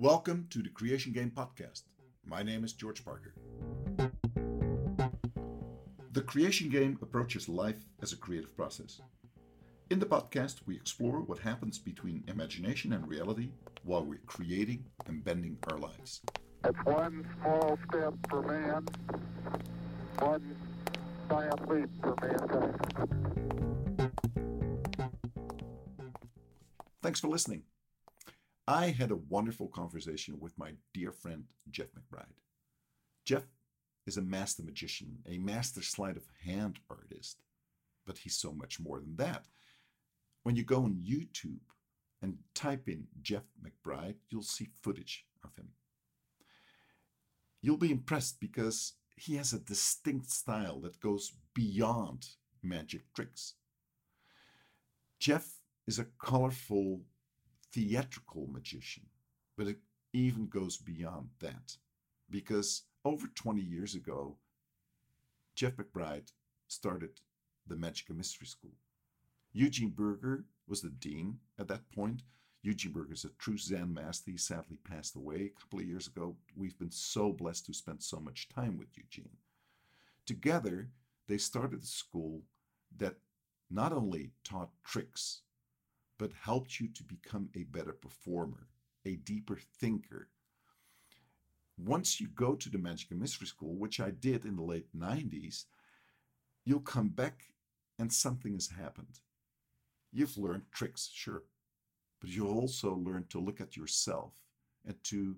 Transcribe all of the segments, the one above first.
Welcome to the Creation Game Podcast. My name is George Parker. The Creation Game approaches life as a creative process. In the podcast, we explore what happens between imagination and reality while we're creating and bending our lives. It's one small step for man, one giant leap for mankind. Thanks for listening. I had a wonderful conversation with my dear friend Jeff McBride. Jeff is a master magician, a master sleight of hand artist, but he's so much more than that. When you go on YouTube and type in Jeff McBride, you'll see footage of him. You'll be impressed because he has a distinct style that goes beyond magic tricks. Jeff is a colorful theatrical magician, but it even goes beyond that. Because over 20 years ago, Jeff McBride started the Magic and Mystery School. Eugene Burger was the dean at that point. Eugene Burger is a true Zen master. He sadly passed away a couple of years ago. We've been so blessed to spend so much time with Eugene. Together, they started a school that not only taught tricks but helped you to become a better performer, a deeper thinker. Once you go to the Magic and Mystery School, which I did in the late 90s, you'll come back and something has happened. You've learned tricks, sure, but you'll also learn to look at yourself and to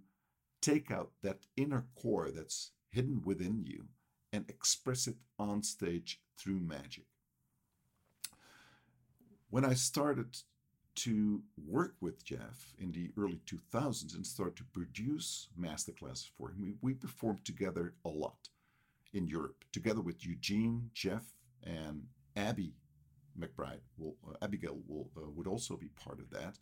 take out that inner core that's hidden within you and express it on stage through magic. When I started to work with Jeff in the early 2000s and start to produce masterclasses for him. We, we performed together a lot in Europe, together with Eugene, Jeff, and Abby McBride. Will, uh, Abigail will, uh, would also be part of that.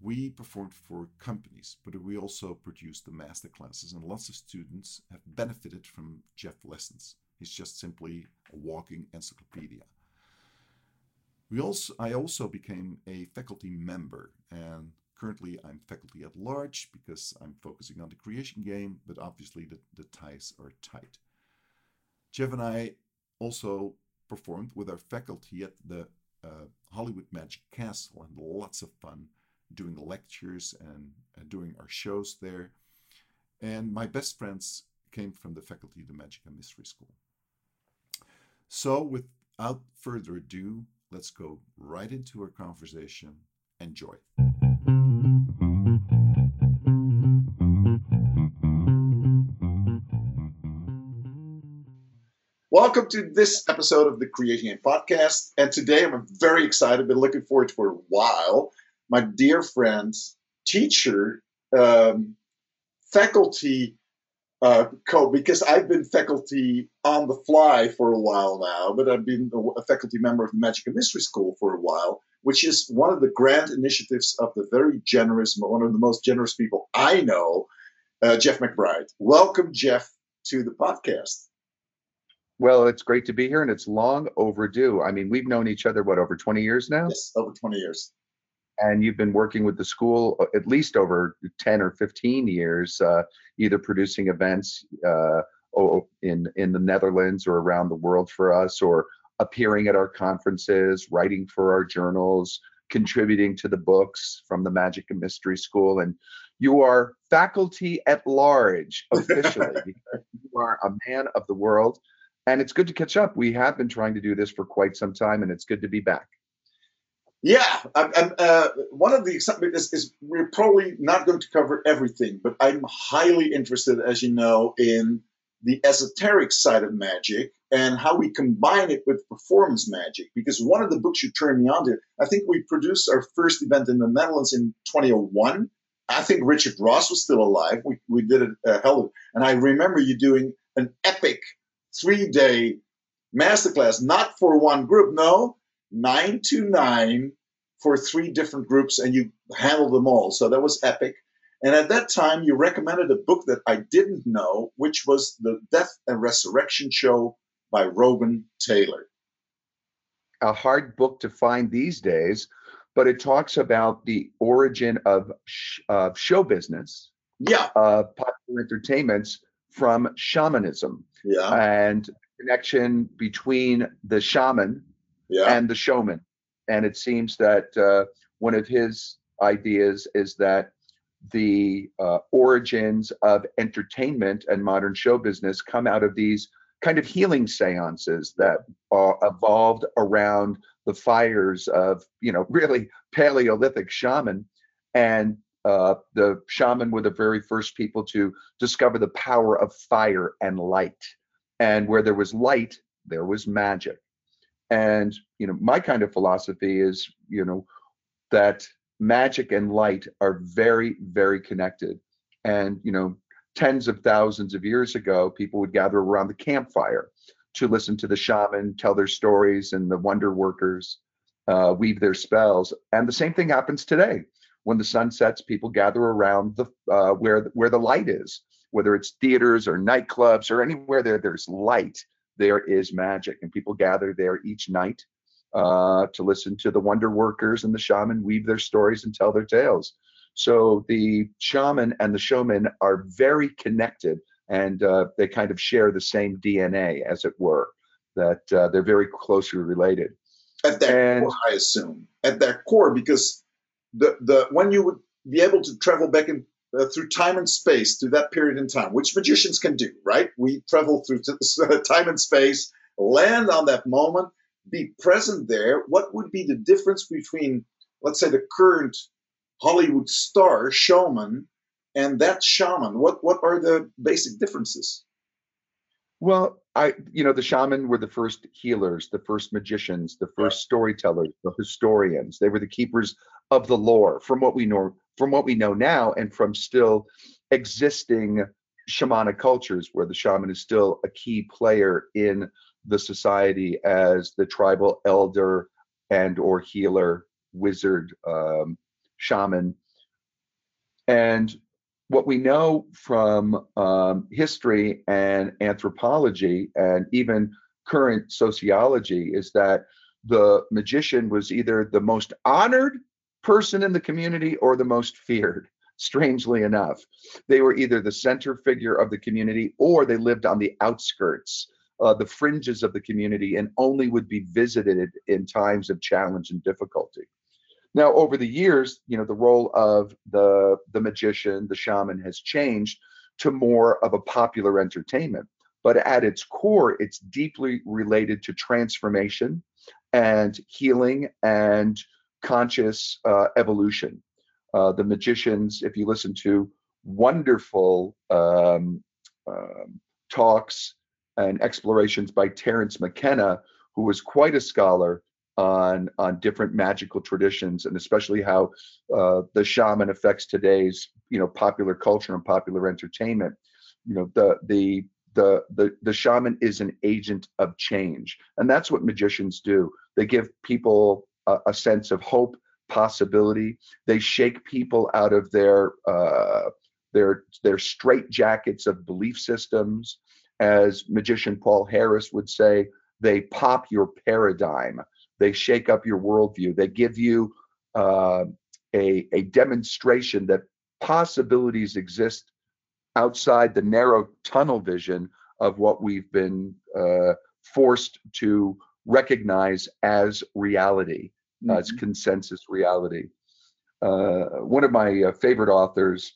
We performed for companies, but we also produced the masterclasses, and lots of students have benefited from Jeff lessons. He's just simply a walking encyclopedia. We also, I also became a faculty member, and currently I'm faculty at large because I'm focusing on the creation game, but obviously the, the ties are tight. Jeff and I also performed with our faculty at the uh, Hollywood Magic Castle and lots of fun doing lectures and, and doing our shows there. And my best friends came from the faculty of the Magic and Mystery School. So, without further ado, let's go right into our conversation. Enjoy. Welcome to this episode of the Creating Game Podcast. And today I'm very excited, been looking forward to for a while. My dear friend, teacher, um, faculty uh, co because I've been faculty on the fly for a while now, but I've been a faculty member of the Magic and Mystery School for a while, which is one of the grand initiatives of the very generous, one of the most generous people I know, uh, Jeff McBride. Welcome, Jeff, to the podcast. Well, it's great to be here, and it's long overdue. I mean, we've known each other what over 20 years now. Yes, over 20 years and you've been working with the school uh, at least over 10 or 15 years, uh, either producing events uh, in in the Netherlands or around the world for us, or appearing at our conferences, writing for our journals, contributing to the books from the Magic and Mystery School, and you are faculty at large officially. you are a man of the world, and it's good to catch up. We have been trying to do this for quite some time, and it's good to be back. Yeah, I'm, uh, one of the is, is we're probably not going to cover everything, but I'm highly interested, as you know, in the esoteric side of magic and how we combine it with performance magic. Because one of the books you turned me on to, I think we produced our first event in the Netherlands in 2001. I think Richard Ross was still alive. We, we did it uh, held, and I remember you doing an epic three day masterclass, not for one group, no, nine to nine for three different groups and you handled them all. So that was epic. And at that time, you recommended a book that I didn't know, which was The Death and Resurrection Show by Rogan Taylor. A hard book to find these days, but it talks about the origin of, sh- of show business Yeah. uh, popular entertainments from shamanism Yeah. and connection between the shaman Yeah. and the showman. And it seems that uh, one of his ideas is that the uh, origins of entertainment and modern show business come out of these kind of healing seances that are evolved around the fires of, you know, really Paleolithic shaman. And uh, the shaman were the very first people to discover the power of fire and light. And where there was light, there was magic. And you know, my kind of philosophy is, you know, that magic and light are very, very connected. And you know, tens of thousands of years ago, people would gather around the campfire to listen to the shaman tell their stories and the wonder workers uh, weave their spells. And the same thing happens today. When the sun sets, people gather around the uh, where where the light is, whether it's theaters or nightclubs or anywhere there there's light, there is magic, and people gather there each night uh, to listen to the wonder workers and the shaman weave their stories and tell their tales. So the shaman and the showman are very connected, and uh, they kind of share the same DNA, as it were. That uh, they're very closely related. at their And- core, I assume, at their core, because the the when you would be able to travel back in uh, through time and space through that period in time, which magicians can do, right? We travel through time and space, land on that moment, be present there. What would be the difference between, let's say, the current Hollywood star showman and that shaman? What what are the basic differences? Well, I, you know, the shaman were the first healers, the first magicians, the first storytellers, the historians. They were the keepers of the lore from what we know, from what we know now, and from still existing shamanic cultures where the shaman is still a key player in the society as the tribal elder and or healer, wizard, um, shaman. And what we know from um, history and anthropology and even current sociology is that the magician was either the most honored person in the community or the most feared strangely enough. They were either the center figure of the community or they lived on the outskirts uh, the fringes of the community and only would be visited in times of challenge and difficulty now, over the years, you know, the role of the the magician, the shaman, has changed to more of a popular entertainment. But at its core, it's deeply related to transformation and healing and conscious uh, evolution. Uh, the magicians, if you listen to wonderful um, um, talks and explorations by Terence McKenna, who was quite a scholar on on different magical traditions and especially how uh, the shaman affects today's you know popular culture and popular entertainment. You know the the the the, the shaman is an agent of change and that's what magicians do. They give people a, a sense of hope possibility. They shake people out of their uh, their their straight jackets of belief systems. As magician paul harris would say they pop your paradigm they shake up your worldview. They give you uh, a, a demonstration that possibilities exist outside the narrow tunnel vision of what we've been uh, forced to recognize as reality, as consensus reality. Uh, one of my uh, favorite authors,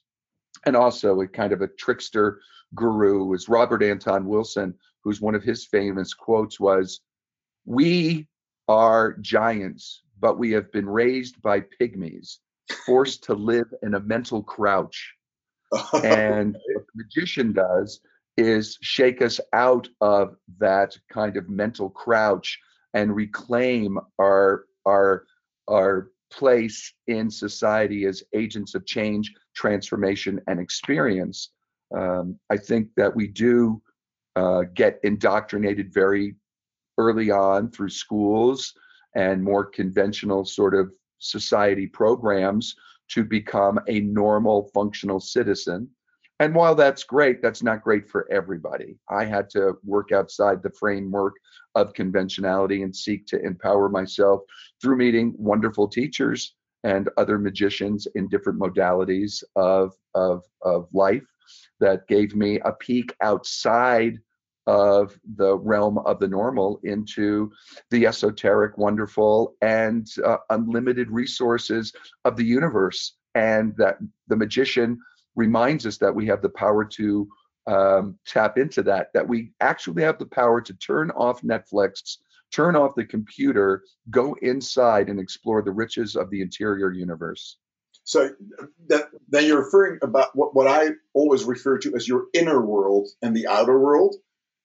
and also a kind of a trickster guru, is Robert Anton Wilson, who's one of his famous quotes was, "We are giants, but we have been raised by pygmies, forced to live in a mental crouch. And what the magician does is shake us out of that kind of mental crouch and reclaim our our our place in society as agents of change, transformation, and experience. Um, I think that we do uh, get indoctrinated very early on through schools and more conventional sort of society programs to become a normal functional citizen. And while that's great, that's not great for everybody. I had to work outside the framework of conventionality and seek to empower myself through meeting wonderful teachers and other magicians in different modalities of, of, of life that gave me a peek outside of the realm of the normal into the esoteric, wonderful, and uh, unlimited resources of the universe. And that the magician reminds us that we have the power to um, tap into that, that we actually have the power to turn off Netflix, turn off the computer, go inside and explore the riches of the interior universe. So that then you're referring about what, what I always refer to as your inner world and the outer world,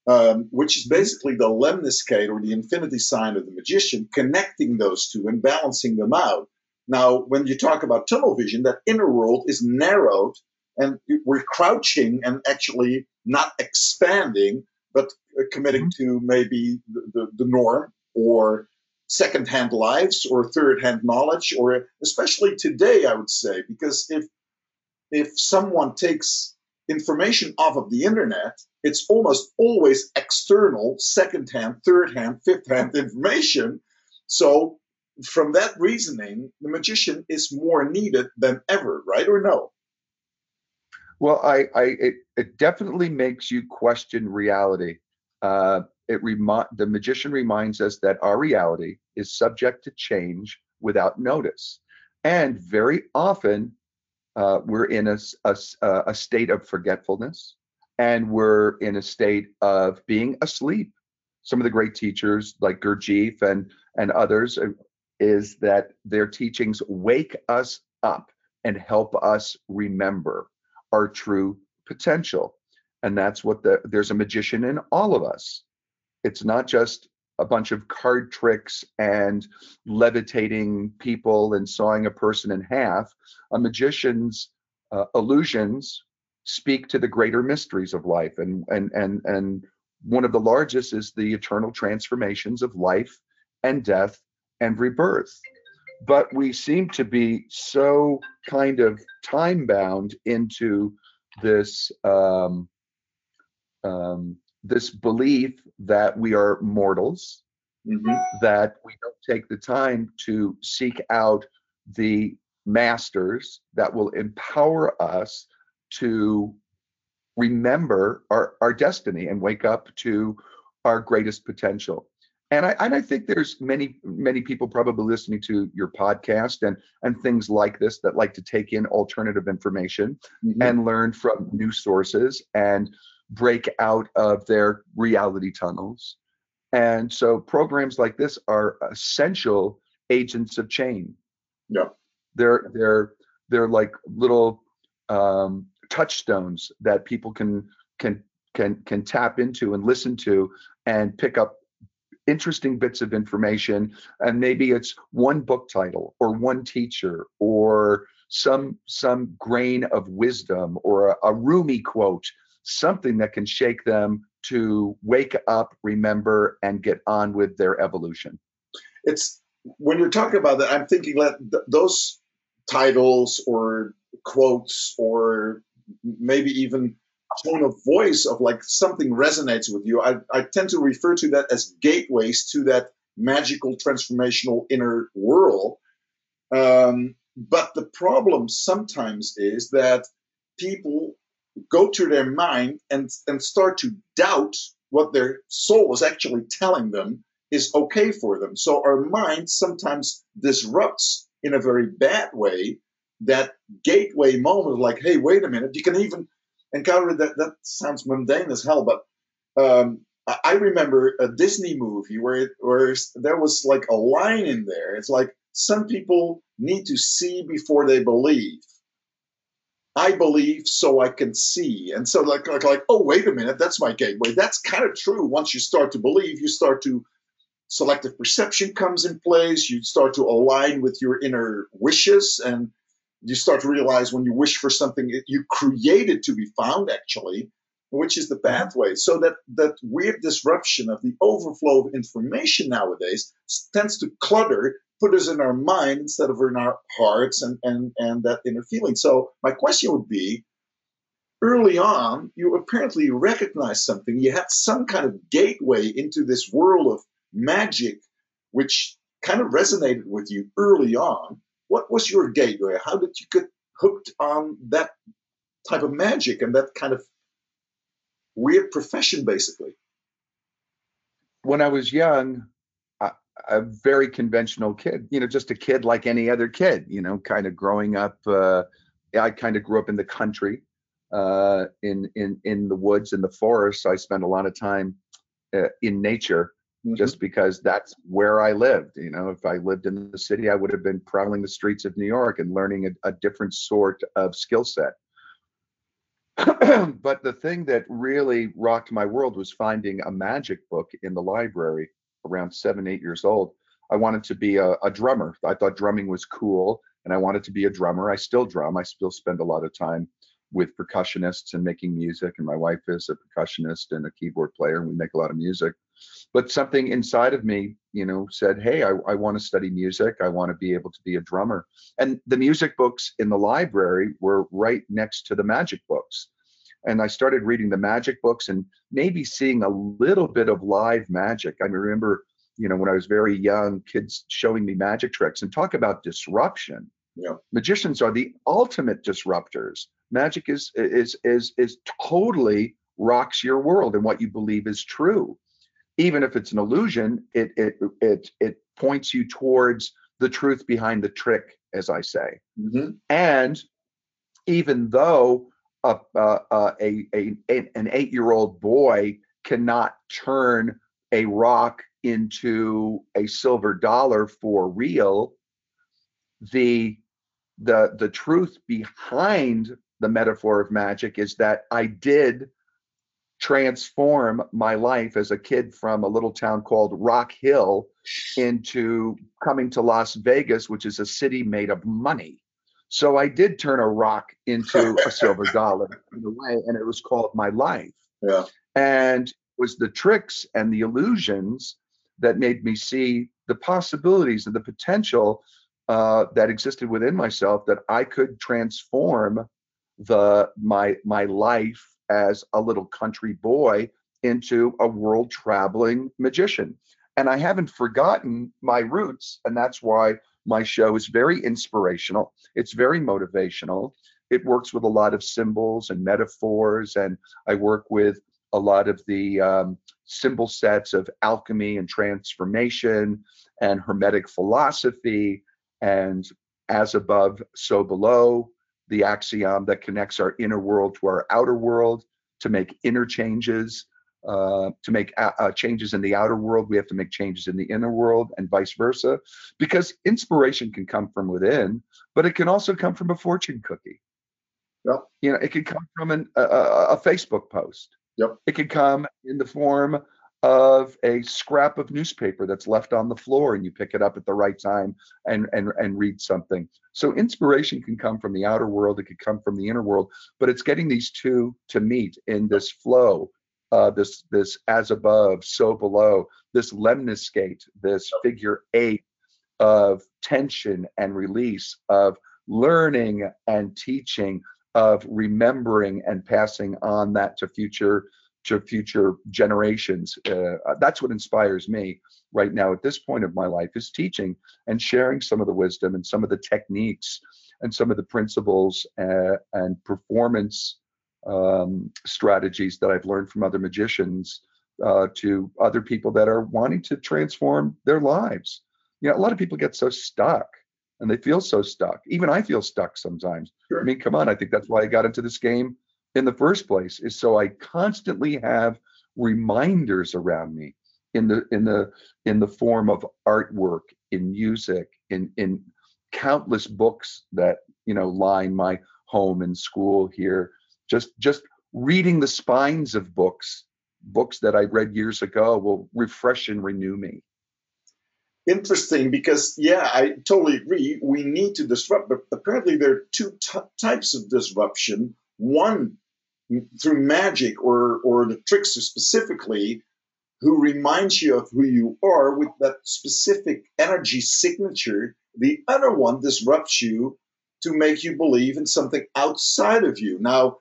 um, which is basically the lemniscate or the infinity sign of the magician, connecting those two and balancing them out. Now, when you talk about tunnel vision, that inner world is narrowed and we're crouching and actually not expanding, but uh, committing mm-hmm. to maybe the, the, the norm or second-hand lives or third-hand knowledge, or especially today, I would say, because if if someone takes information off of the internet, it's almost always external, second-hand, third-hand, fifth-hand information. So from that reasoning, the magician is more needed than ever, right or no? Well, I, I it, it definitely makes you question reality. Uh, it remi- the magician reminds us that our reality is subject to change without notice, and very often uh, we're in a, a, a state of forgetfulness, and we're in a state of being asleep. Some of the great teachers like Gurdjieff and and others uh, is that their teachings wake us up and help us remember our true potential. And that's what the there's a magician in all of us. It's not just a bunch of card tricks and levitating people and sawing a person in half. A magician's uh, illusions speak to the greater mysteries of life, and and and and one of the largest is the eternal transformations of life and death and rebirth but we seem to be so kind of time bound into this um, um, this belief that we are mortals, mm-hmm. that we don't take the time to seek out the masters that will empower us to remember our, our destiny and wake up to our greatest potential and I and I think there's many many people probably listening to your podcast and and things like this that like to take in alternative information mm-hmm. and learn from new sources and break out of their reality tunnels. And so programs like this are essential agents of change. Yeah. They're they're they're like little um, touchstones that people can can can can tap into and listen to and pick up interesting bits of information and maybe it's one book title or one teacher or some some grain of wisdom or a, a Rumi quote something that can shake them to wake up remember and get on with their evolution it's when you're talking about that i'm thinking that th- those titles or quotes or maybe even tone of voice of like something resonates with you, I, I tend to refer to that as gateways to that magical transformational inner world. Um, but the problem sometimes is that people go to their mind and, and start to doubt what their soul is actually telling them is okay for them. So our mind sometimes disrupts in a very bad way that gateway moment like, hey, wait a minute, you can even encountered that that sounds mundane as hell, but um, I remember a Disney movie where it, where there was like a line in there. It's like some people need to see before they believe. I believe so I can see, and so like like, like oh wait a minute, that's my gateway. That's kind of true. Once you start to believe, you start to selective perception comes in place. You start to align with your inner wishes and you start to realize when you wish for something you create it to be found actually which is the mm-hmm. pathway so that that weird disruption of the overflow of information nowadays tends to clutter put us in our mind instead of in our hearts and and and that inner feeling so my question would be early on you apparently recognized something you had some kind of gateway into this world of magic which kind of resonated with you early on what was your gateway? How did you get hooked on that type of magic and that kind of weird profession, basically? When I was young, a, very conventional kid, you know, just a kid like any other kid, you know, kind of growing up. Uh, I kind of grew up in the country, uh, in in in the woods in the forest. I spent a lot of time uh, in nature, mm-hmm. just because that's where I lived. You know, if I lived in the city, I would have been prowling the streets of New York and learning a, a different sort of skill set. but the thing that really rocked my world was finding a magic book in the library around seven, eight years old. I wanted to be a, a, drummer. I thought drumming was cool and I wanted to be a drummer. I still drum. I still spend a lot of time with percussionists and making music. And my wife is a percussionist and a keyboard player, and we make a lot of music. But something inside of me, you know, said, Hey, I, I want to study music. I want to be able to be a drummer. And the music books in the library were right next to the magic books. And I started reading the magic books and maybe seeing a little bit of live magic. I remember, you know, when I was very young, kids showing me magic tricks and talk about disruption. Yeah. Magicians are the ultimate disruptors. Magic is is is is totally rocks your world and what you believe is true. Even if it's an illusion, it it it it points you towards the truth behind the trick, as I say. Mm-hmm. And even though a, a, a, an eight year old boy cannot turn a rock into a silver dollar for real, the the the truth behind the metaphor of magic is that I did transform my life as a kid from a little town called Rock Hill into coming to Las Vegas, which is a city made of money. So I did turn a rock into a silver dollar in a way, and it was called my life. Yeah. And it was the tricks and the illusions that made me see the possibilities and the potential uh, that existed within myself that I could transform the my my life as a little country boy into a world traveling magician. And I haven't forgotten my roots, and that's why my show is very inspirational. It's very motivational. It works with a lot of symbols and metaphors, and I work with a lot of the um, symbol sets of alchemy and transformation and hermetic philosophy and as above, so below, the axiom that connects our inner world to our outer world to make inner changes. Uh, to make uh, changes in the outer world, we have to make changes in the inner world, and vice versa. Because inspiration can come from within, but it can also come from a fortune cookie. Yep. You know, it could come from an, a, a Facebook post. Yep. It could come in the form of a scrap of newspaper that's left on the floor and you pick it up at the right time and and and read something so inspiration can come from the outer world it could come from the inner world but it's getting these two to meet in this flow uh, this this as above so below this lemniscate this figure eight of tension and release of learning and teaching of remembering and passing on that to future to future generations. Uh, that's what inspires me right now at this point of my life is teaching and sharing some of the wisdom and some of the techniques and some of the principles uh, and performance um, strategies that I've learned from other magicians uh, to other people that are wanting to transform their lives. You know, a lot of people get so stuck and they feel so stuck. Even I feel stuck sometimes. Sure. I mean, come on, I think that's why I got into this game in the first place is so I constantly have reminders around me in the in the in the form of artwork, in music, in in countless books that you know line my home and school here. Just just reading the spines of books, books that I read years ago, will refresh and renew me. Interesting, because yeah, I totally agree. We need to disrupt, but apparently there are two t- types of disruption. One through magic or or the trickster specifically who reminds you of who you are with that specific energy signature the other one disrupts you to make you believe in something outside of you now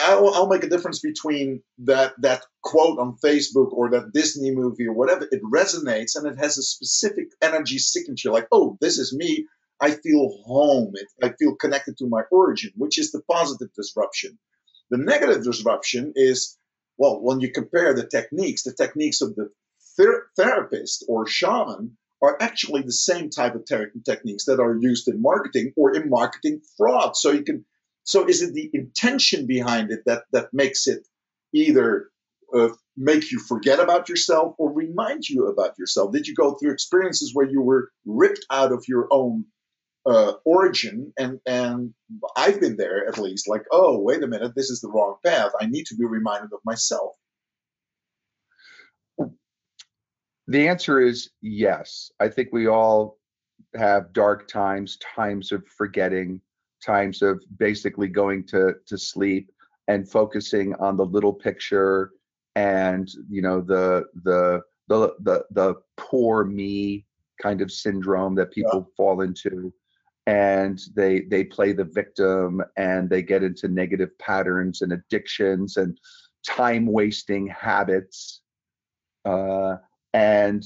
I'll, I'll make a difference between that that quote on facebook or that disney movie or whatever it resonates and it has a specific energy signature like oh this is me I feel home. It, I feel connected to my origin, which is the positive disruption. The negative disruption is, well, when you compare the techniques, the techniques of the ther- therapist or shaman are actually the same type of ter- techniques that are used in marketing or in marketing fraud. So you can, so is it the intention behind it that that makes it either uh, make you forget about yourself or remind you about yourself? Did you go through experiences where you were ripped out of your own uh, origin and and I've been there at least like oh wait a minute this is the wrong path I need to be reminded of myself The answer is yes. I think we all have dark times, times of forgetting, times of basically going to to sleep and focusing on the little picture and you know the the the the, the poor me kind of syndrome that people yeah. fall into and they they play the victim and they get into negative patterns and addictions and time wasting habits uh, and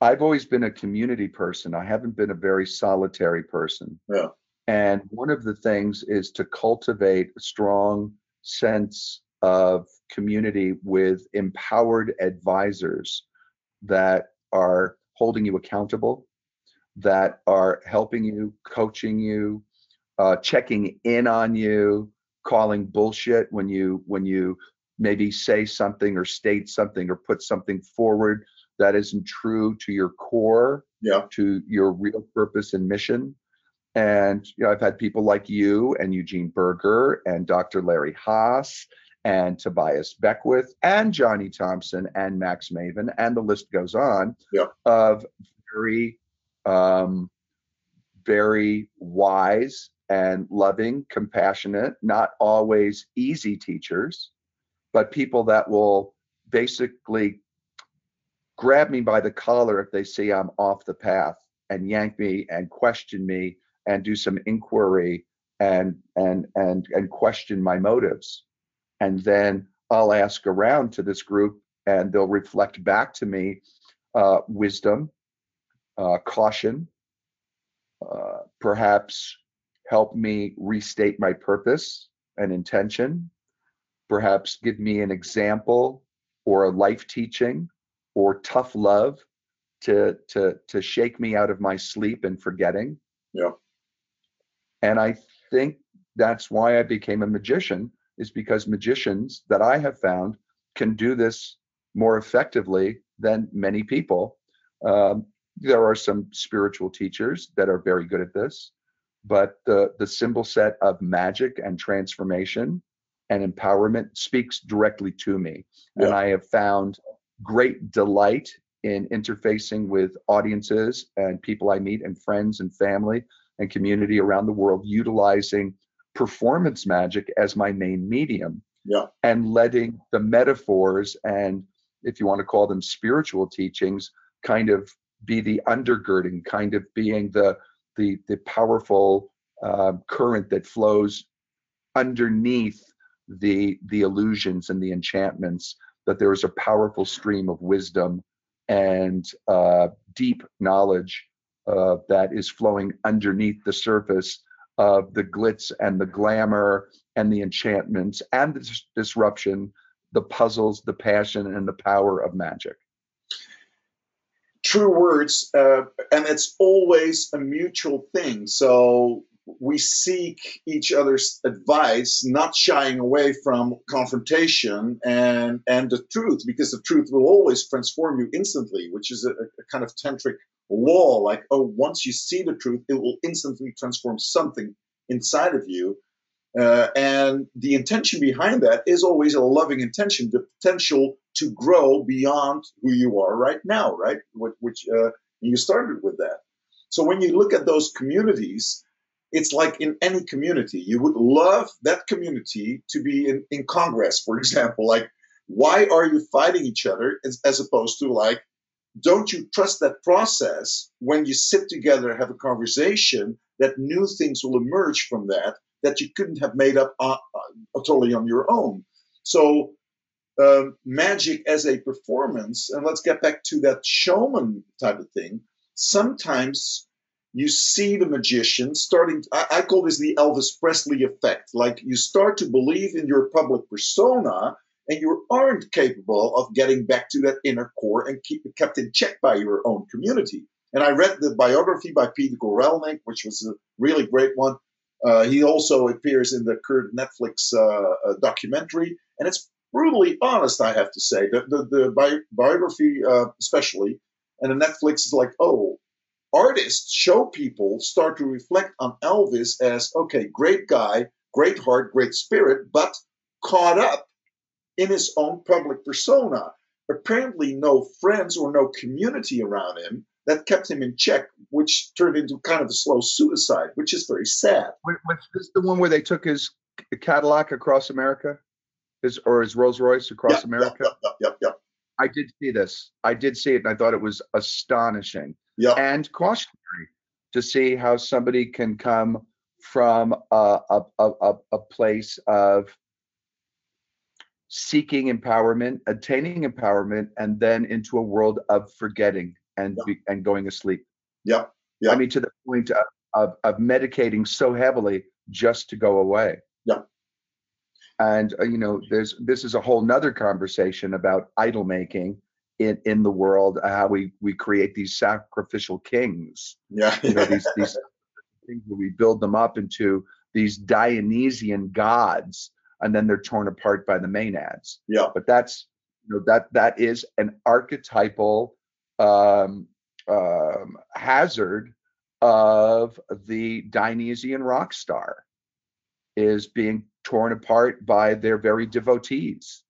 I've always been a community person. I haven't been a very solitary person. Yeah. And one of the things is to cultivate a strong sense of community with empowered advisors that are holding you accountable, that are helping you, coaching you, uh, checking in on you, calling bullshit when you when you maybe say something or state something or put something forward that isn't true to your core, yeah. to your real purpose and mission. And you know, I've had people like you and Eugene Burger and Dr. Larry Hass and Tobias Beckwith and Johnny Thompson and Max Maven, and the list goes on yeah. of very, um, very wise and loving, compassionate, not always easy teachers but people that will basically grab me by the collar if they see I'm off the path and yank me and question me and do some inquiry and and and and question my motives. And then I'll ask around to this group and they'll reflect back to me uh, wisdom, uh, caution, uh, perhaps help me restate my purpose and intention, perhaps give me an example or a life teaching or tough love to to to shake me out of my sleep and forgetting. Yeah and i think that's why i became a magician is because magicians that i have found can do this more effectively than many people um, there are some spiritual teachers that are very good at this but the the symbol set of magic and transformation and empowerment speaks directly to me. Yeah. And I have found great delight in interfacing with audiences and people I meet and friends and family and community around the world utilizing performance magic as my main medium. Yeah. And letting the metaphors and if you want to call them spiritual teachings kind of be the undergirding kind of being the the the powerful uh, current that flows underneath the the illusions and the enchantments that there is a powerful stream of wisdom and uh, deep knowledge uh, that is flowing underneath the surface of the glitz and the glamour and the enchantments and the dis- disruption, the puzzles, the passion, and the power of magic. True words, uh, and it's always a mutual thing. So we seek each other's advice, not shying away from confrontation and and the truth, because the truth will always transform you instantly, which is a, a kind of tantric law. Like, oh, once you see the truth, it will instantly transform something inside of you. Uh, and the intention behind that is always a loving intention, the potential to grow beyond who you are right now, right? Which uh, you started with that. So when you look at those communities, it's like in any community you would love that community to be in, in congress for example like why are you fighting each other as, as opposed to like don't you trust that process when you sit together have a conversation that new things will emerge from that that you couldn't have made up uh, uh, totally on your own? So um, magic as a performance and let's get back to that showman type of thing sometimes you see the magician starting. I, I call this the Elvis Presley effect. Like you start to believe in your public persona, and you aren't capable of getting back to that inner core and keep it kept in check by your own community. And I read the biography by Peter Guralnick, which was a really great one. Uh, he also appears in the current Netflix uh, uh, documentary, and it's brutally honest, I have to say. The, the, the bi- biography, uh, especially, and the Netflix is like, oh, artists show people start to reflect on Elvis as, okay, great guy, great heart, great spirit, but caught up in his own public persona. Apparently, no friends or no community around him that kept him in check, which turned into kind of a slow suicide, which is very sad. Was this is the one where they took his Cadillac across America, his or his Rolls Royce across Yep, America? Yep, yep, yep, yep, I did see this. I did see it, and I thought it was astonishing yep. and cautionary to see how somebody can come from a a, a, a, place of seeking empowerment, attaining empowerment, and then into a world of forgetting and Yeah. be, and going asleep. Yep. Yeah. I mean, to the point of, of of medicating so heavily just to go away. Yeah. And uh, you know, there's this is a whole nother conversation about idol making in in the world, uh, how we we create these sacrificial kings. Yeah. You know, these these things where we build them up into these Dionysian gods, and then they're torn apart by the maenads yeah. but that's you know that that is an archetypal um, um, hazard of the Dionysian rock star is being torn apart by their very devotees.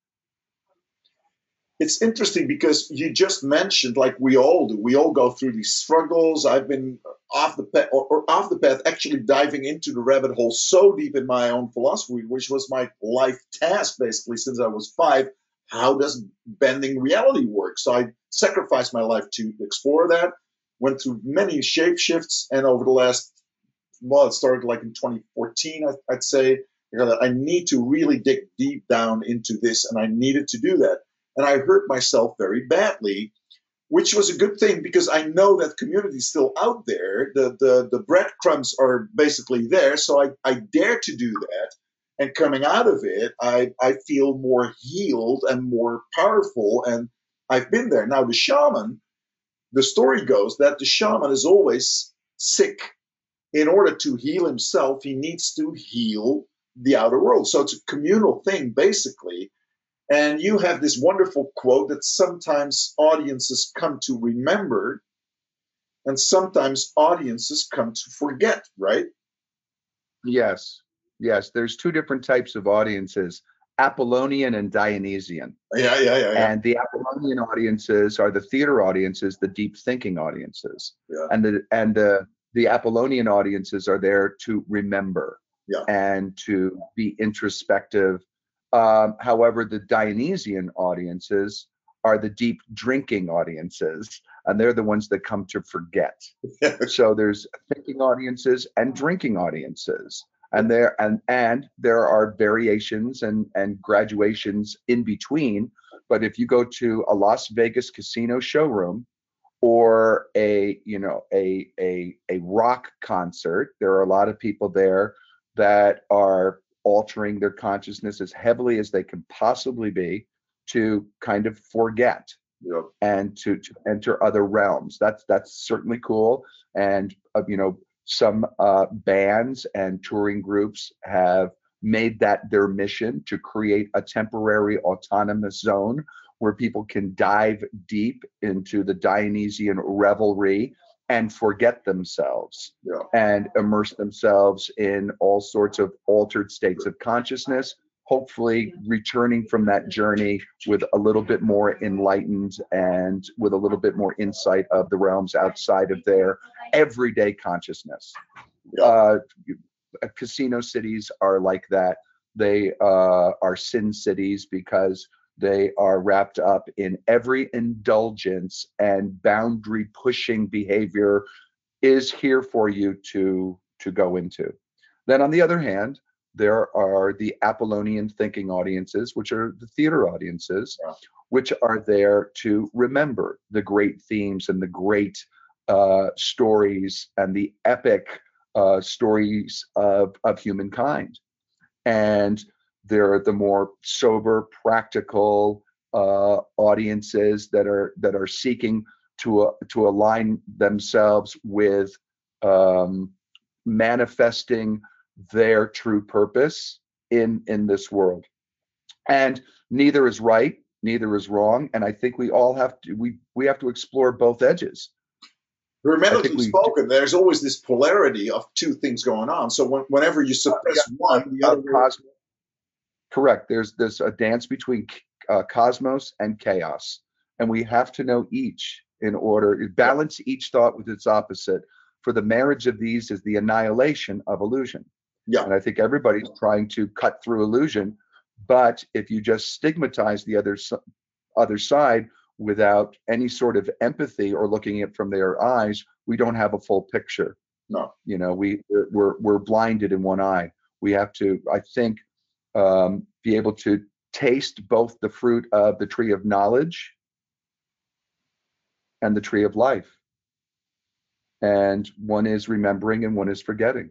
It's interesting because you just mentioned like we all do we all go through these struggles. I've been off the path or, or off the path actually diving into the rabbit hole so deep in my own philosophy which was my life task basically since i was five. How does bending reality work? So i sacrificed my life to explore that. Went through many shape shifts and over the last well it started like in 2014 I, i'd say you know, i need to really dig deep down into this and i needed to do that and I hurt myself very badly, which was a good thing because I know that community is still out there. The, the, the breadcrumbs are basically there. So I, I dare to do that. And coming out of it, I, I feel more healed and more powerful. And I've been there. Now, the shaman, the story goes that the shaman is always sick. In order to heal himself, he needs to heal the outer world. So it's a communal thing, basically. And you have this wonderful quote that sometimes audiences come to remember, and sometimes audiences come to forget, right? Yes, yes. There's two different types of audiences: Apollonian and Dionysian. Yeah, yeah, yeah, yeah. And the Apollonian audiences are the theater audiences, the deep thinking audiences. Yeah. And the and the the Apollonian audiences are there to remember Yeah. and to be introspective. Um, however, the Dionysian audiences are the deep drinking audiences, and they're the ones that come to forget. so there's thinking audiences and drinking audiences and there and and there are variations and and graduations in between but if you go to a las vegas casino showroom or a you know a a a rock concert there are a lot of people there that are altering their consciousness as heavily as they can possibly be to kind of forget and to, to enter other realms. That's that's certainly cool. And uh, you know, some uh, bands and touring groups have made that their mission to create a temporary autonomous zone where people can dive deep into the Dionysian revelry and forget themselves Yeah. and immerse themselves in all sorts of altered states of consciousness hopefully returning from that journey with a little bit more enlightened and with a little bit more insight of the realms outside of their everyday consciousness. Uh, uh, casino cities are like that. They uh, are sin cities because they are wrapped up in every indulgence and boundary pushing behavior is here for you to to go into. Then on the other hand, there are the Apollonian thinking audiences, which are the theater audiences, Yeah. which are there to remember the great themes and the great uh, stories and the epic uh, stories of, of humankind. And they're the more sober, practical uh, audiences that are that are seeking to uh, to align themselves with um, manifesting their true purpose in in this world. And neither is right, neither is wrong, and I think we all have to we we have to explore both edges. Hermetically we- spoken, there's always this polarity of two things going on. So when, whenever you suppress one, the other cos- correct. There's there's a dance between uh, cosmos and chaos. And we have to know each in order to balance each thought with its opposite for the marriage of these is the annihilation of illusion. Yeah. and i think everybody's trying to cut through illusion but if you just stigmatize the other other side without any sort of empathy or looking at it from their eyes we don't have a full picture. No. you know we we're, we're blinded in one eye. We have to i think um, be able to taste both the fruit of the tree of knowledge and the tree of life and one is remembering and one is forgetting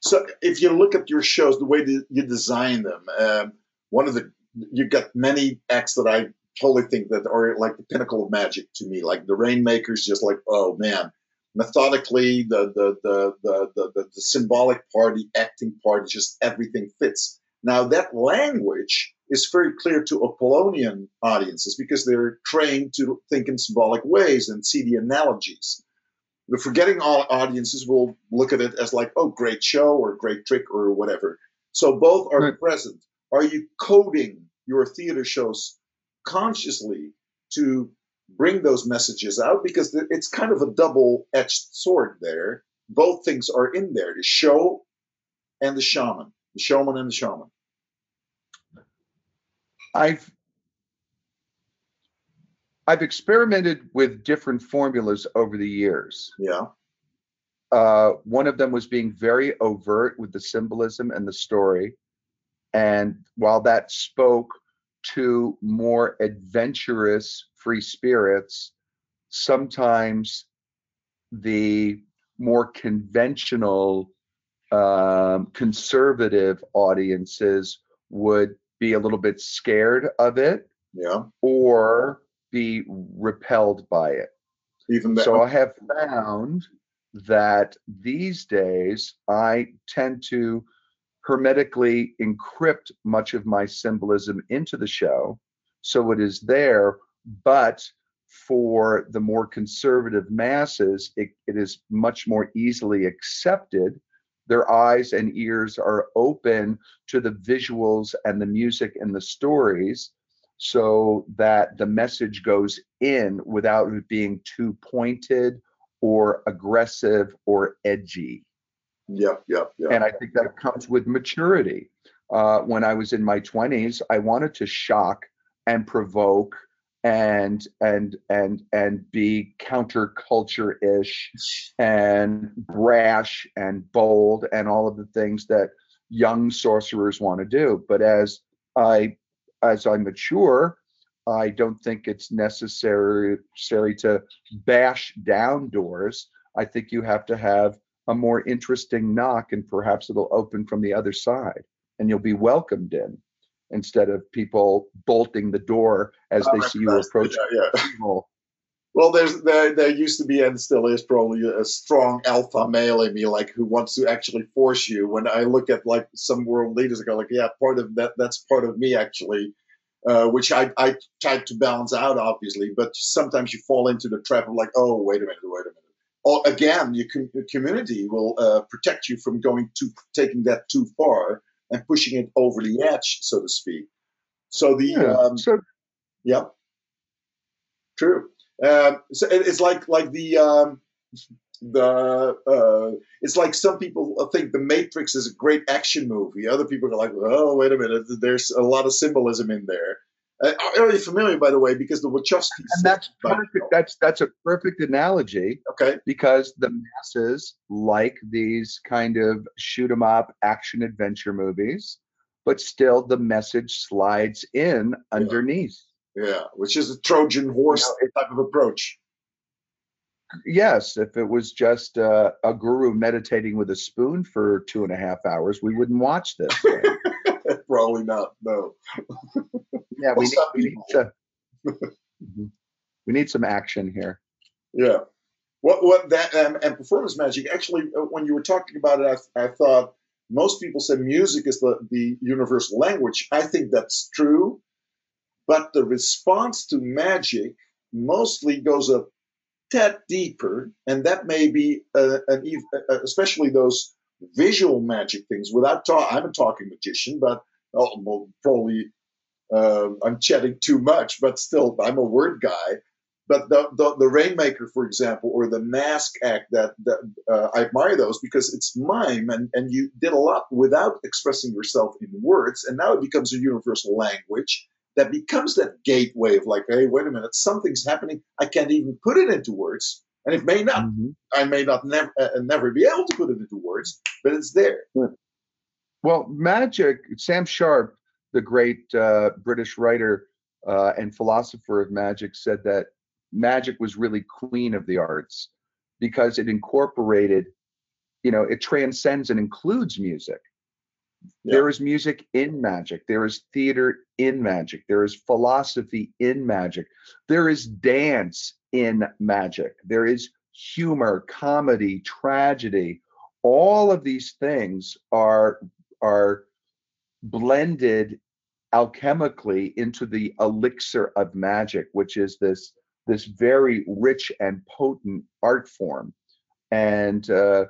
So if you look at your shows, the way that you design them, um, one of the you've got many acts that I totally think that are like the pinnacle of magic to me. Like the Rainmakers, just like oh man, methodically the the the the the, the, the symbolic part, the acting part, just everything fits. Now that language is very clear to Apollonian audiences because they're trained to think in symbolic ways and see the analogies the forgetting all audiences will look at it as like, oh, great show or great trick or whatever. So both are Right. present. Are you coding your theater shows consciously to bring those messages out? Because it's kind of a double-edged sword there. Both things are in there: the show and the shaman, the showman and the shaman. i've i've experimented with different formulas over the years Yeah, uh, one of them was being very overt with the symbolism and the story. And while that spoke to more adventurous free spirits, sometimes the more conventional um, conservative audiences would be a little bit scared of it yeah. or be repelled by it. Even that. So I have found that these days I tend to hermetically encrypt much of my symbolism into the show so it is there, but for the more conservative masses, it, it is much more easily accepted. Their eyes and ears are open to the visuals and the music and the stories so that the message goes in without it being too pointed or aggressive or edgy. Yep, yep, yep. And I think that comes with maturity. Uh, when I was in my 20s, I wanted to shock and provoke and and and and be counterculture-ish and brash and bold and all of the things that young sorcerers want to do. But as I as I mature, I don't think it's necessary necessary to bash down doors. I think you have to have a more interesting knock, and perhaps it'll open from the other side, and you'll be welcomed in instead of people bolting the door as they see you approach Yeah, yeah. people. Well, there's there there used to be and still is probably a strong alpha male in me, like who wants to actually force you. When I look at like some world leaders, I go like, yeah, part of that that's part of me actually, uh, which I I try to balance out, obviously. But sometimes you fall into the trap of like, oh, wait a minute, wait a minute. Or again, your com- your community will uh, protect you from going too taking that too far and pushing it over the edge, so to speak. So the Yeah. um, so Yep. True. Um, so it- it's like like the um, the uh, it's like some people think the Matrix is a great action movie. Other people are like, oh, wait a minute, there's a lot of symbolism in there. Uh, are you familiar, by the way, because the Wachowskis? and that's perfect. That's that's a perfect analogy okay. because the masses like these kind of shoot 'em up action adventure movies, but still the message slides in underneath. Yeah, which is a Trojan horse You know, type of approach. yes, if it was just uh, a guru meditating with a spoon for two and a half hours, we wouldn't watch this. Probably not. No. yeah, we need, some we need to. Mhm. We need some action here. Yeah. What what that um, and performance magic actually uh, when you were talking about it, I, I thought most people say music is the the universal language. I think that's true, but the response to magic mostly goes a tad deeper, and that may be uh, an ev- uh, especially those visual magic things. Without talk, I'm a talking magician, but oh, well, probably um, I'm chatting too much, but still, I'm a word guy. But the, the, the Rainmaker, for example, or the Mask Act, that, that uh, I admire those because it's mime and, and you did a lot without expressing yourself in words. And now it becomes a universal language that becomes that gateway of like, hey, wait a minute, something's happening. I can't even put it into words. And it may not, Mhm. I may not never, uh, never be able to put it into words, but it's there. Well, magic, Sam Sharpe, the great uh, British writer uh, and philosopher of magic, said that magic was really queen of the arts because it incorporated, you know, it transcends and includes music. Yeah. There is music in magic. There is theater in magic. There is philosophy in magic. There is dance in magic. There is humor, comedy, tragedy. All of these things are are blended alchemically into the elixir of magic, which is this this very rich and potent art form. And uh,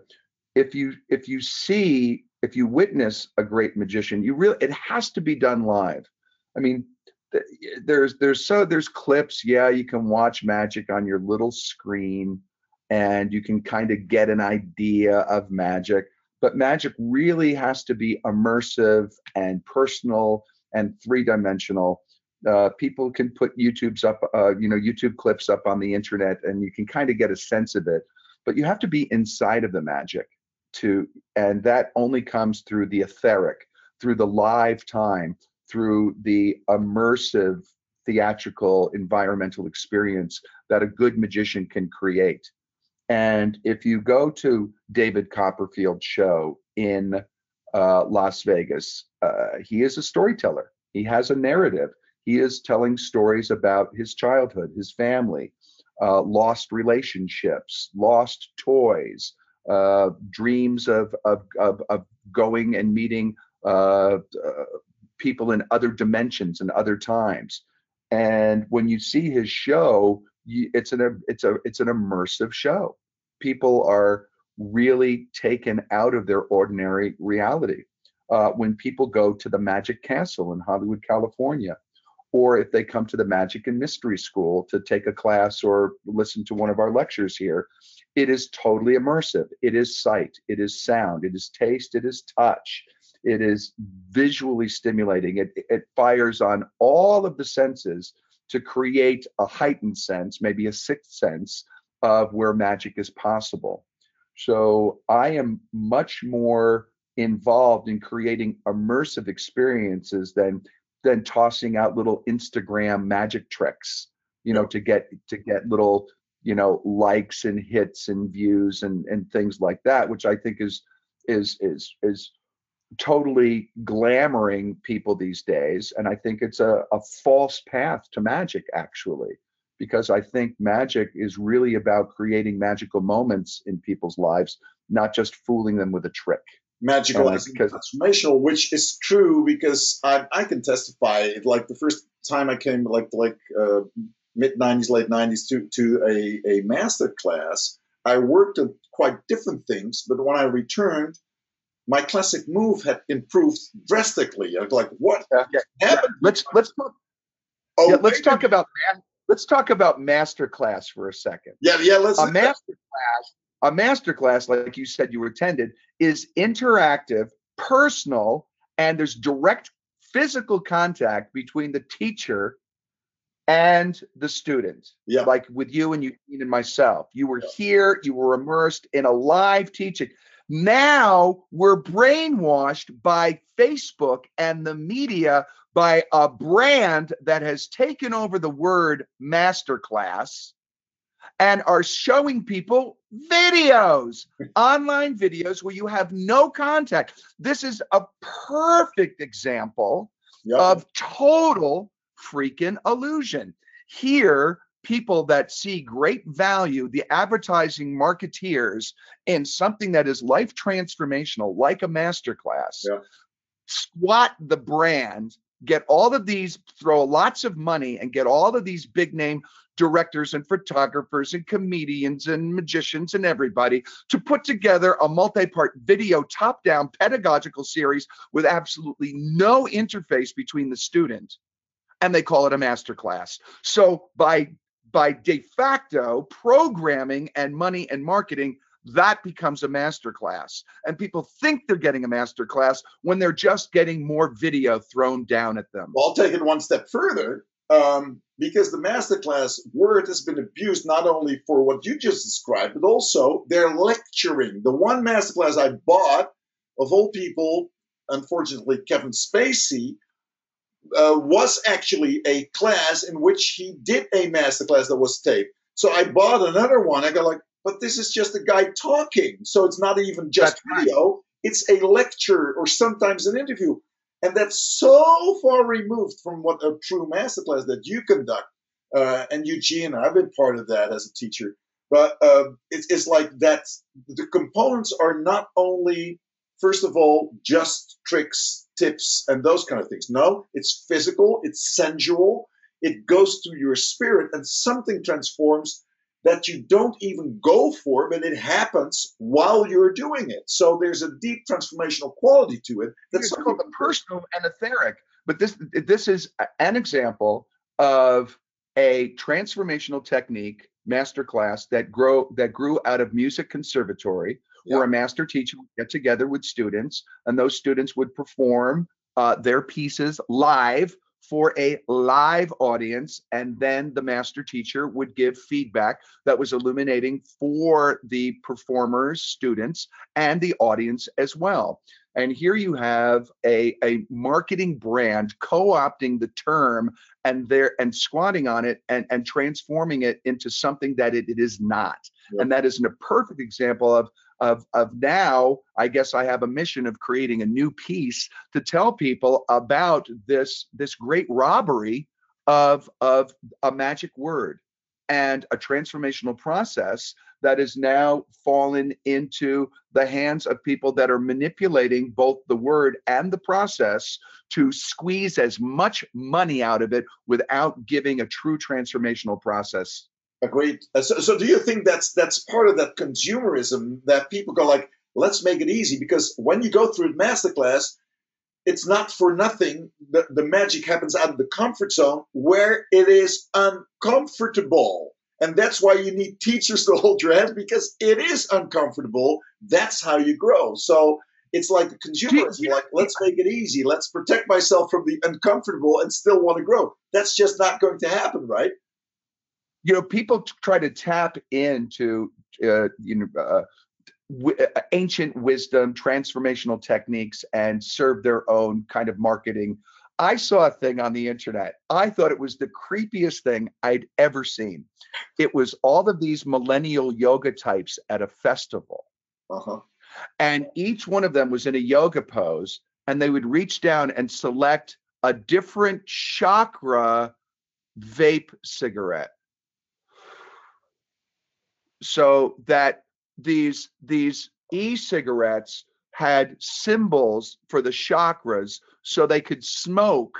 if you if you see if you witness a great magician, you really it has to be done live. I mean, th- there's there's so there's clips. Yeah, you can watch magic on your little screen, and you can kind of get an idea of magic. But magic really has to be immersive and personal and three dimensional. Uh, people can put YouTube's up, uh, you know, YouTube clips up on the internet, and you can kind of get a sense of it. But you have to be inside of the magic to, and that only comes through the etheric, through the live time, through the immersive theatrical environmental experience that a good magician can create. And if you go to David Copperfield's show in uh, Las Vegas, uh, he is a storyteller. He has a narrative. He is telling stories about his childhood, his family, uh, lost relationships, lost toys, uh, dreams of, of, of, of going and meeting uh, uh, people in other dimensions and other times. And when you see his show, it's an it's a it's an immersive show. People are really taken out of their ordinary reality uh, when people go to the Magic Castle in Hollywood, California, or if they come to the Magic and Mystery School to take a class or listen to one of our lectures here. It is totally immersive. It is sight, it is sound, it is taste, it is touch, it is visually stimulating. It, it fires on all of the senses to create a heightened sense, maybe a sixth sense of where magic is possible. So I am much more involved in creating immersive experiences than than tossing out little Instagram magic tricks, you know, to get to get little, you know, likes and hits and views and and things like that, which I think is is is is totally glamoring people these days. And I think it's a, a false path to magic, actually, because I think magic is really about creating magical moments in people's lives, not just fooling them with a trick. magical Uh, as because- transformational, which is true because I, I can testify. Like the first time I came, like like uh, mid '90s, late '90s, to to a a master class, I worked at quite different things. But when I returned, my classic move had improved drastically. I was like, what Okay. happened? Let's let's talk, Oh, yeah, let's talk about let's talk about master class for a second. yeah, yeah. Let's a master class a master class like you said you attended is interactive personal and there's direct physical contact between the teacher and the student yeah. like with you and you and myself you were here you were immersed in a live teaching now we're brainwashed by facebook and the media by a brand that has taken over the word masterclass and are showing people videos, online videos where you have no contact. This is a perfect example Yep. of total freaking illusion. Here, people that see great value, the advertising marketeers, in something that is life transformational, like a masterclass, Yeah. squat the brand, get all of these, throw lots of money and get all of these big name directors and photographers and comedians and magicians and everybody to put together a multi-part video top-down pedagogical series with absolutely no interface between the student and they call it a master class so by by de facto programming and money and marketing that becomes a master class and people think they're getting a master class when they're just getting more video thrown down at them Well, I'll take it one step further um, because the masterclass word has been abused not only for what you just described, but also they're lecturing. The one masterclass I bought, of all people, unfortunately, Kevin Spacey, uh, was actually a class in which he did a masterclass that was taped. So I bought another one. I got like, but this is just a guy talking. So it's not even just That's right. video, it's a lecture or sometimes an interview. And that's so far removed from what a true masterclass that you conduct. Uh, and Eugene, I've been part of that as a teacher. But uh, it's, it's like that. The components are not only, first of all, just tricks, tips, and those kind of things. No, it's physical, it's sensual, it goes through your spirit, and something transforms that you don't even go for, but it happens while you're doing it. So there's a deep transformational quality to it. That's called the personal and etheric. But this this is an example of a transformational technique masterclass that grow that grew out of music conservatory, where a master teacher would get together with students, and those students would perform uh, their pieces live for a live audience, and then the master teacher would give feedback that was illuminating for the performers, students, and the audience as well. And here you have a, a marketing brand co-opting the term and there and squatting on it and, and transforming it into something that it, it is not. And that is a perfect example of of of now, I guess I have a mission of creating a new piece to tell people about this this great robbery of of a magic word and a transformational process that is now fallen into the hands of people that are manipulating both the word and the process to squeeze as much money out of it without giving a true transformational process. Agreed. Uh, So, so do you think that's that's part of that consumerism that people go like, let's make it easy? Because when you go through a masterclass, it's not for nothing. The, the magic happens out of the comfort zone where it is uncomfortable. And that's why you need teachers to hold your hand because it is uncomfortable. That's how you grow. So it's like the consumerism, like, let's make it easy. Let's protect myself from the uncomfortable and still want to grow. That's just not going to happen, right? You know, people try to tap into uh, you know uh, w- uh, ancient wisdom, transformational techniques, and serve their own kind of marketing. I saw a thing on the internet. I thought it was the creepiest thing I'd ever seen. It was all of these millennial yoga types at a festival. Uh-huh. and each one of them was in a yoga pose and they would reach down and select a different chakra vape cigarette so that these these e-cigarettes had symbols for the chakras so they could smoke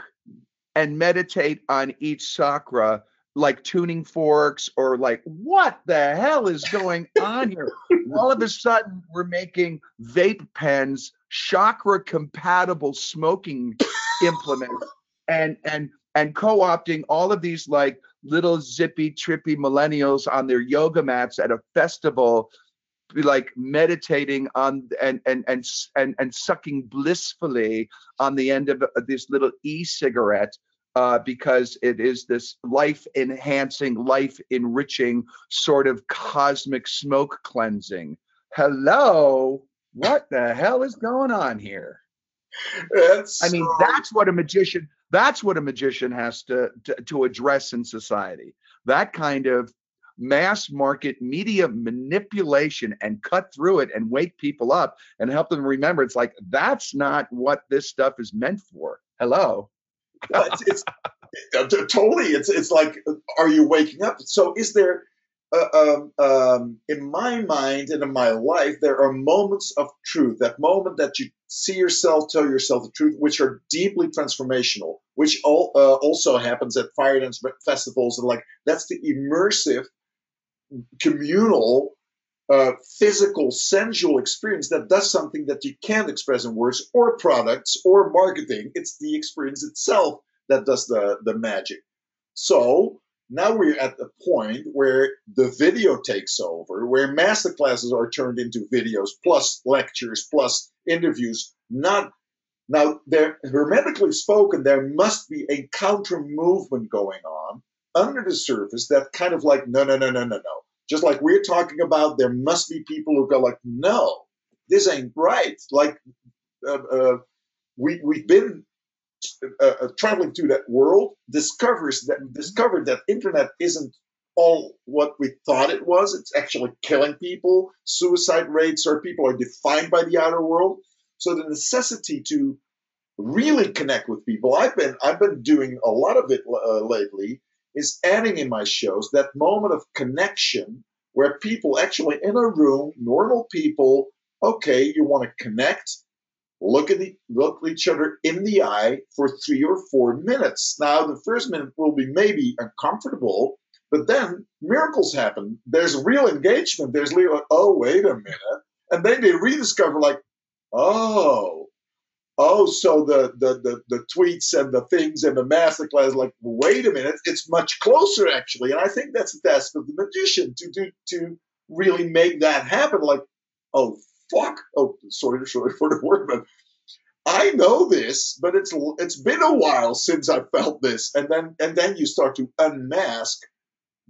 and meditate on each chakra like tuning forks or like what the hell is going on here? All of a sudden we're making vape pens chakra compatible smoking implements and and and co-opting all of these like little zippy trippy millennials on their yoga mats at a festival like meditating on and and and and, and sucking blissfully on the end of uh, this little e-cigarette uh, because it is this life enhancing, life enriching sort of cosmic smoke cleansing. Hello, what the hell is going on here? It's I mean, so- that's what a magician. That's what a magician has to to, to address in society. That kind of mass market media manipulation and cut through it and wake people up and help them remember it's like that's not what this stuff is meant for. Hello. It's, it's totally. It's it's like, are you waking up? So is there? Uh, um, um, in my mind and in my life, there are moments of truth. That moment that you see yourself, tell yourself the truth, which are deeply transformational. Which all, uh, also happens at fire dance festivals, and like that's the immersive, communal uh, physical, sensual experience that does something that you can't express in words or products or marketing. It's the experience itself that does the, the magic. So now we're at the point where the video takes over, where masterclasses are turned into videos plus lectures plus interviews. Not now, there hermetically spoken, there must be a counter movement going on under the surface that kind of like no, no, no, no, no, no just like we're talking about, there must be people who go like, no, this ain't right. Like uh, uh, we we've been uh, uh, traveling through that world, discovers that discovered that internet isn't all what we thought it was. It's actually killing people. Suicide rates or people are defined by the outer world. So the necessity to really connect with people. I've been I've been doing a lot of it uh, lately is adding in my shows that moment of connection where people actually in a room, normal people, okay, you want to connect, look at the look each other in the eye for three or four minutes. Now the first minute will be maybe uncomfortable, but then miracles happen. There's real engagement. There's real, oh, wait a minute. And then they rediscover like, oh, oh, so the, the, the, the tweets and the things and the masterclass, like, wait a minute, it's much closer actually. And I think that's the task of the magician to do, to really make that happen. Like, oh, fuck. Oh, sorry, sorry for the word, but I know this, but it's, it's been a while since I felt this. And then, and then you start to unmask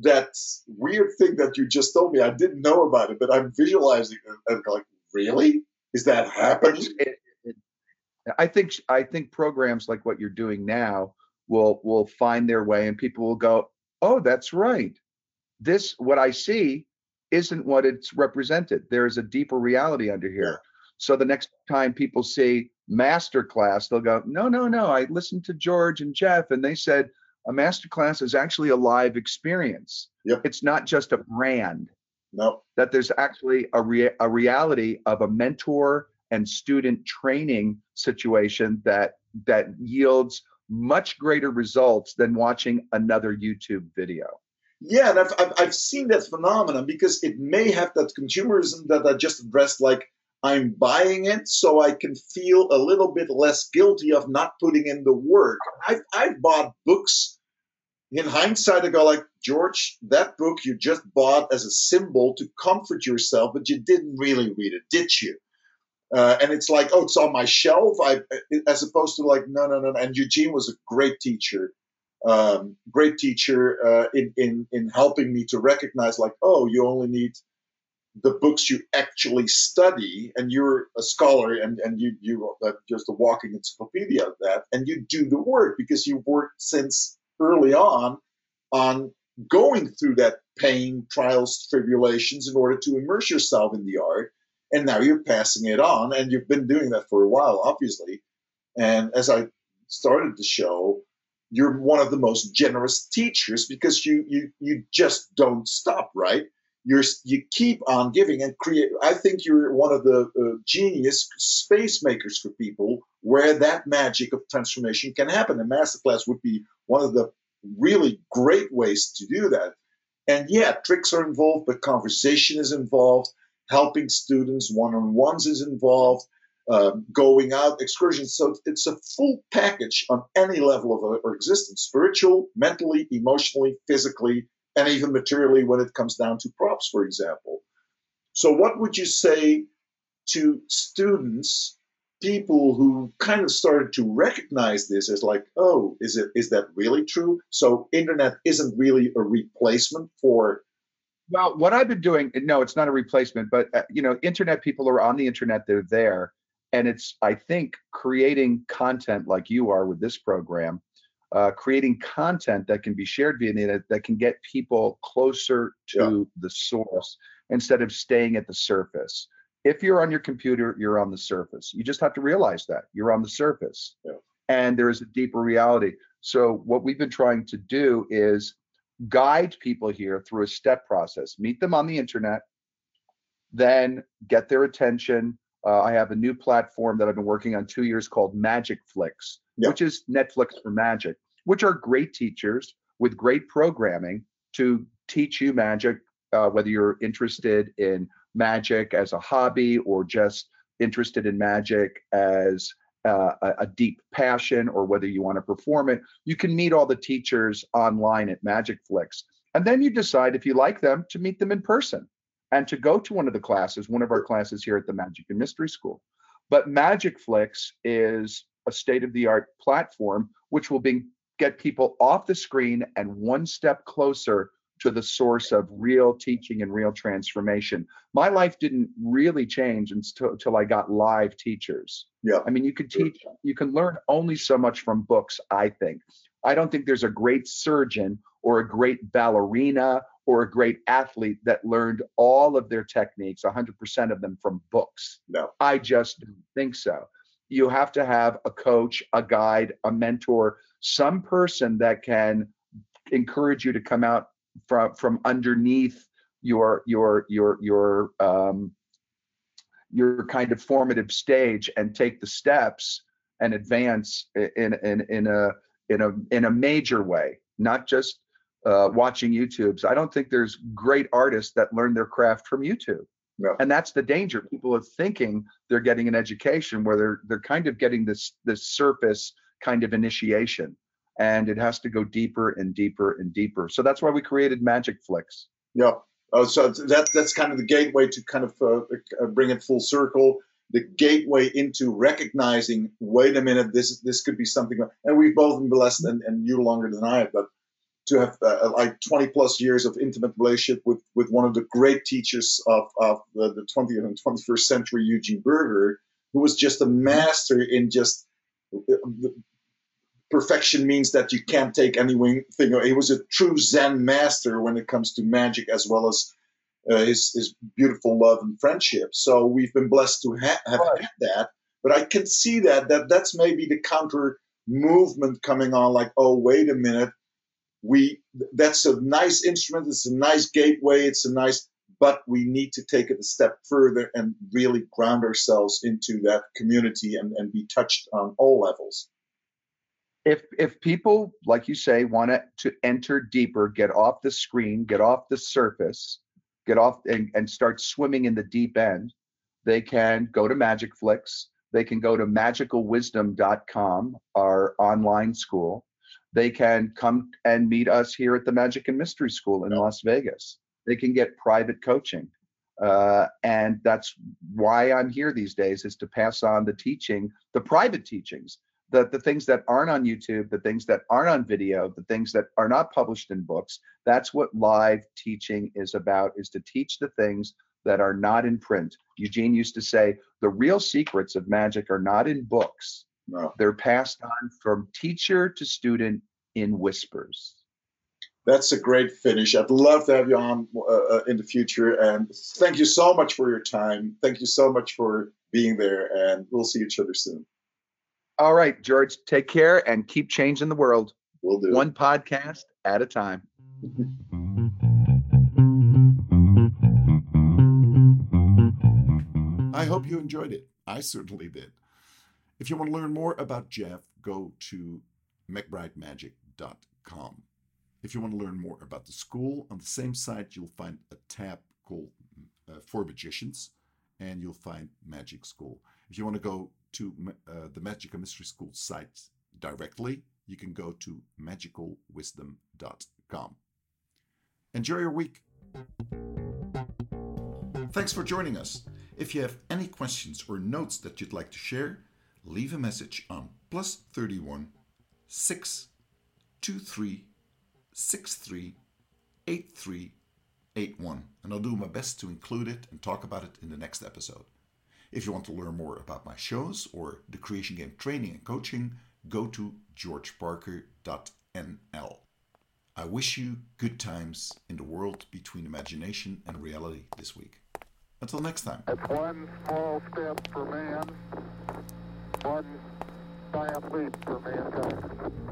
that weird thing that you just told me. I didn't know about it, but I'm visualizing it and like, really? Is that happening? It, I think I think programs like what you're doing now will will find their way, and people will go, "Oh, that's right. This what I see isn't what it's represented. There is a deeper reality under here." Yeah. So the next time people see master class, they'll go, "No, no, no. I listened to George and Jeff, and they said a master class is actually a live experience. Yep. It's not just a brand. No. That there's actually a rea- a reality of a mentor and student training situation that that yields much greater results than watching another YouTube video. Yeah, and I've, I've, I've seen that phenomenon because it may have that consumerism that I just addressed, like I'm buying it so I can feel a little bit less guilty of not putting in the work. I've, I've bought books in hindsight, I go like, George, that book you just bought as a symbol to comfort yourself, but you didn't really read it, did you? Uh, and it's like, oh, it's on my shelf. I, as opposed to like, no, no, no. And Eugene was a great teacher, um, great teacher uh, in, in in helping me to recognize, like, oh, you only need the books you actually study, and you're a scholar, and and you you are just a walking encyclopedia of that, and you do the work because you've worked since early on on going through that pain, trials, tribulations in order to immerse yourself in the art and now you're passing it on and you've been doing that for a while obviously. And as i started the show you're one of the most generous teachers because you you you just don't stop right? You're you keep on giving and create i think you're one of the uh, genius space makers for people where that magic of transformation can happen. And masterclass would be one of the really great ways to do that. And yeah tricks are involved but conversation is involved helping students, one on ones is involved, uh, going out, excursions. So it's a full package on any level of our existence spiritual, mentally, emotionally, physically, and even materially when it comes down to props, for example. So, what would you say to students? people who kind of started to recognize this as like oh is it is that really true so internet isn't really a replacement for well, what I've been doing, no, it's not a replacement, but uh, you know, internet people are on the internet, they're there, and it's I think creating content like you are with this program uh, creating content that can be shared via the internet that can get people closer to the source instead of staying at the surface. If you're on your computer, you're on the surface. You just have to realize that you're on the surface. Yeah. And there is a deeper reality. So, what we've been trying to do is guide people here through a step process, meet them on the internet, then get their attention. Uh, I have a new platform that I've been working on two years called Magic Flicks, Yeah. which is Netflix for magic, which are great teachers with great programming to teach you magic, uh, whether you're interested in magic as a hobby or just interested in magic as uh, a, a deep passion or whether you want to perform it. You can meet all the teachers online at Magic Flicks. And then you decide if you like them to meet them in person and to go to one of the classes, one of our classes here at the Magic and Mystery School. But Magic Flicks is a state of the art platform which will be, get people off the screen and one step closer to the source of real teaching and real transformation. My life didn't really change until, until I got live teachers. Yeah. I mean, you could teach, you can learn only so much from books, I think. I don't think there's a great surgeon or a great ballerina or a great athlete that learned all of their techniques, 100% of them from books. No. I just don't think so. You have to have a coach, a guide, a mentor, some person that can encourage you to come out from from underneath your your your your um your kind of formative stage and take the steps and advance in in in a in a in a major way not just uh, watching YouTubes. I don't think there's great artists that learn their craft from YouTube. No. And that's the danger. People are thinking they're getting an education where they're they're kind of getting this this surface kind of initiation. And it has to go deeper and deeper and deeper. So that's why we created Magic Flicks. Yeah. Oh, so that that's kind of the gateway to kind of uh, uh, bring it full circle. The gateway into recognizing, wait a minute, this this could be something. And we've both been blessed, and, and you longer than I have, but to have uh, like 20 plus years of intimate relationship with with one of the great teachers of of the, the 20th and 21st century, Eugene Burger, who was just a master in just perfection means that you can't take anything. He was a true Zen master when it comes to magic, as well as uh, his his beautiful love and friendship. So we've been blessed to ha- have Right. had that. But I can see that that that's maybe the counter movement coming on. Like, oh, wait a minute, we that's a nice instrument. It's a nice gateway. It's a nice. But we need to take it a step further and really ground ourselves into that community and, and be touched on all levels. if if people like you say want to, enter deeper get off the screen get off the surface get off and, and start swimming in the deep end they can go to magic flicks they can go to magicalwisdom.com our online school they can come and meet us here at the magic and mystery school in Yeah. las vegas they can get private coaching uh, and that's why i'm here these days is to pass on the teaching the private teachings the, the things that aren't on YouTube, the things that aren't on video, the things that are not published in books. That's what live teaching is about, is to teach the things that are not in print. Eugene used to say, the real secrets of magic are not in books. No. They're passed on from teacher to student in whispers. That's a great finish. I'd love to have you on uh, uh, in the future. And thank you so much for your time. Thank you so much for being there. And we'll see each other soon. All right, George, take care and keep changing the world We'll do. one podcast at a time. I hope you enjoyed it. I certainly did. If you want to learn more about Jeff, go to mcbridemagic.com. If you want to learn more about the school, on the same site, you'll find a tab called uh, For Magicians, and you'll find Magic School. If you want to go to uh, the Magic and Mystery School site directly, you can go to magicalwisdom.com. Enjoy your week. Thanks for joining us. If you have any questions or notes that you'd like to share, leave a message on plus 31 623 63 8381 and I'll do my best to include it and talk about it in the next episode. If you want to learn more about my shows or the Creation Game training and coaching, go to georgeparker.nl. I wish you good times in the world between imagination and reality this week. Until next time. That's one small step for man, one giant leap for mankind.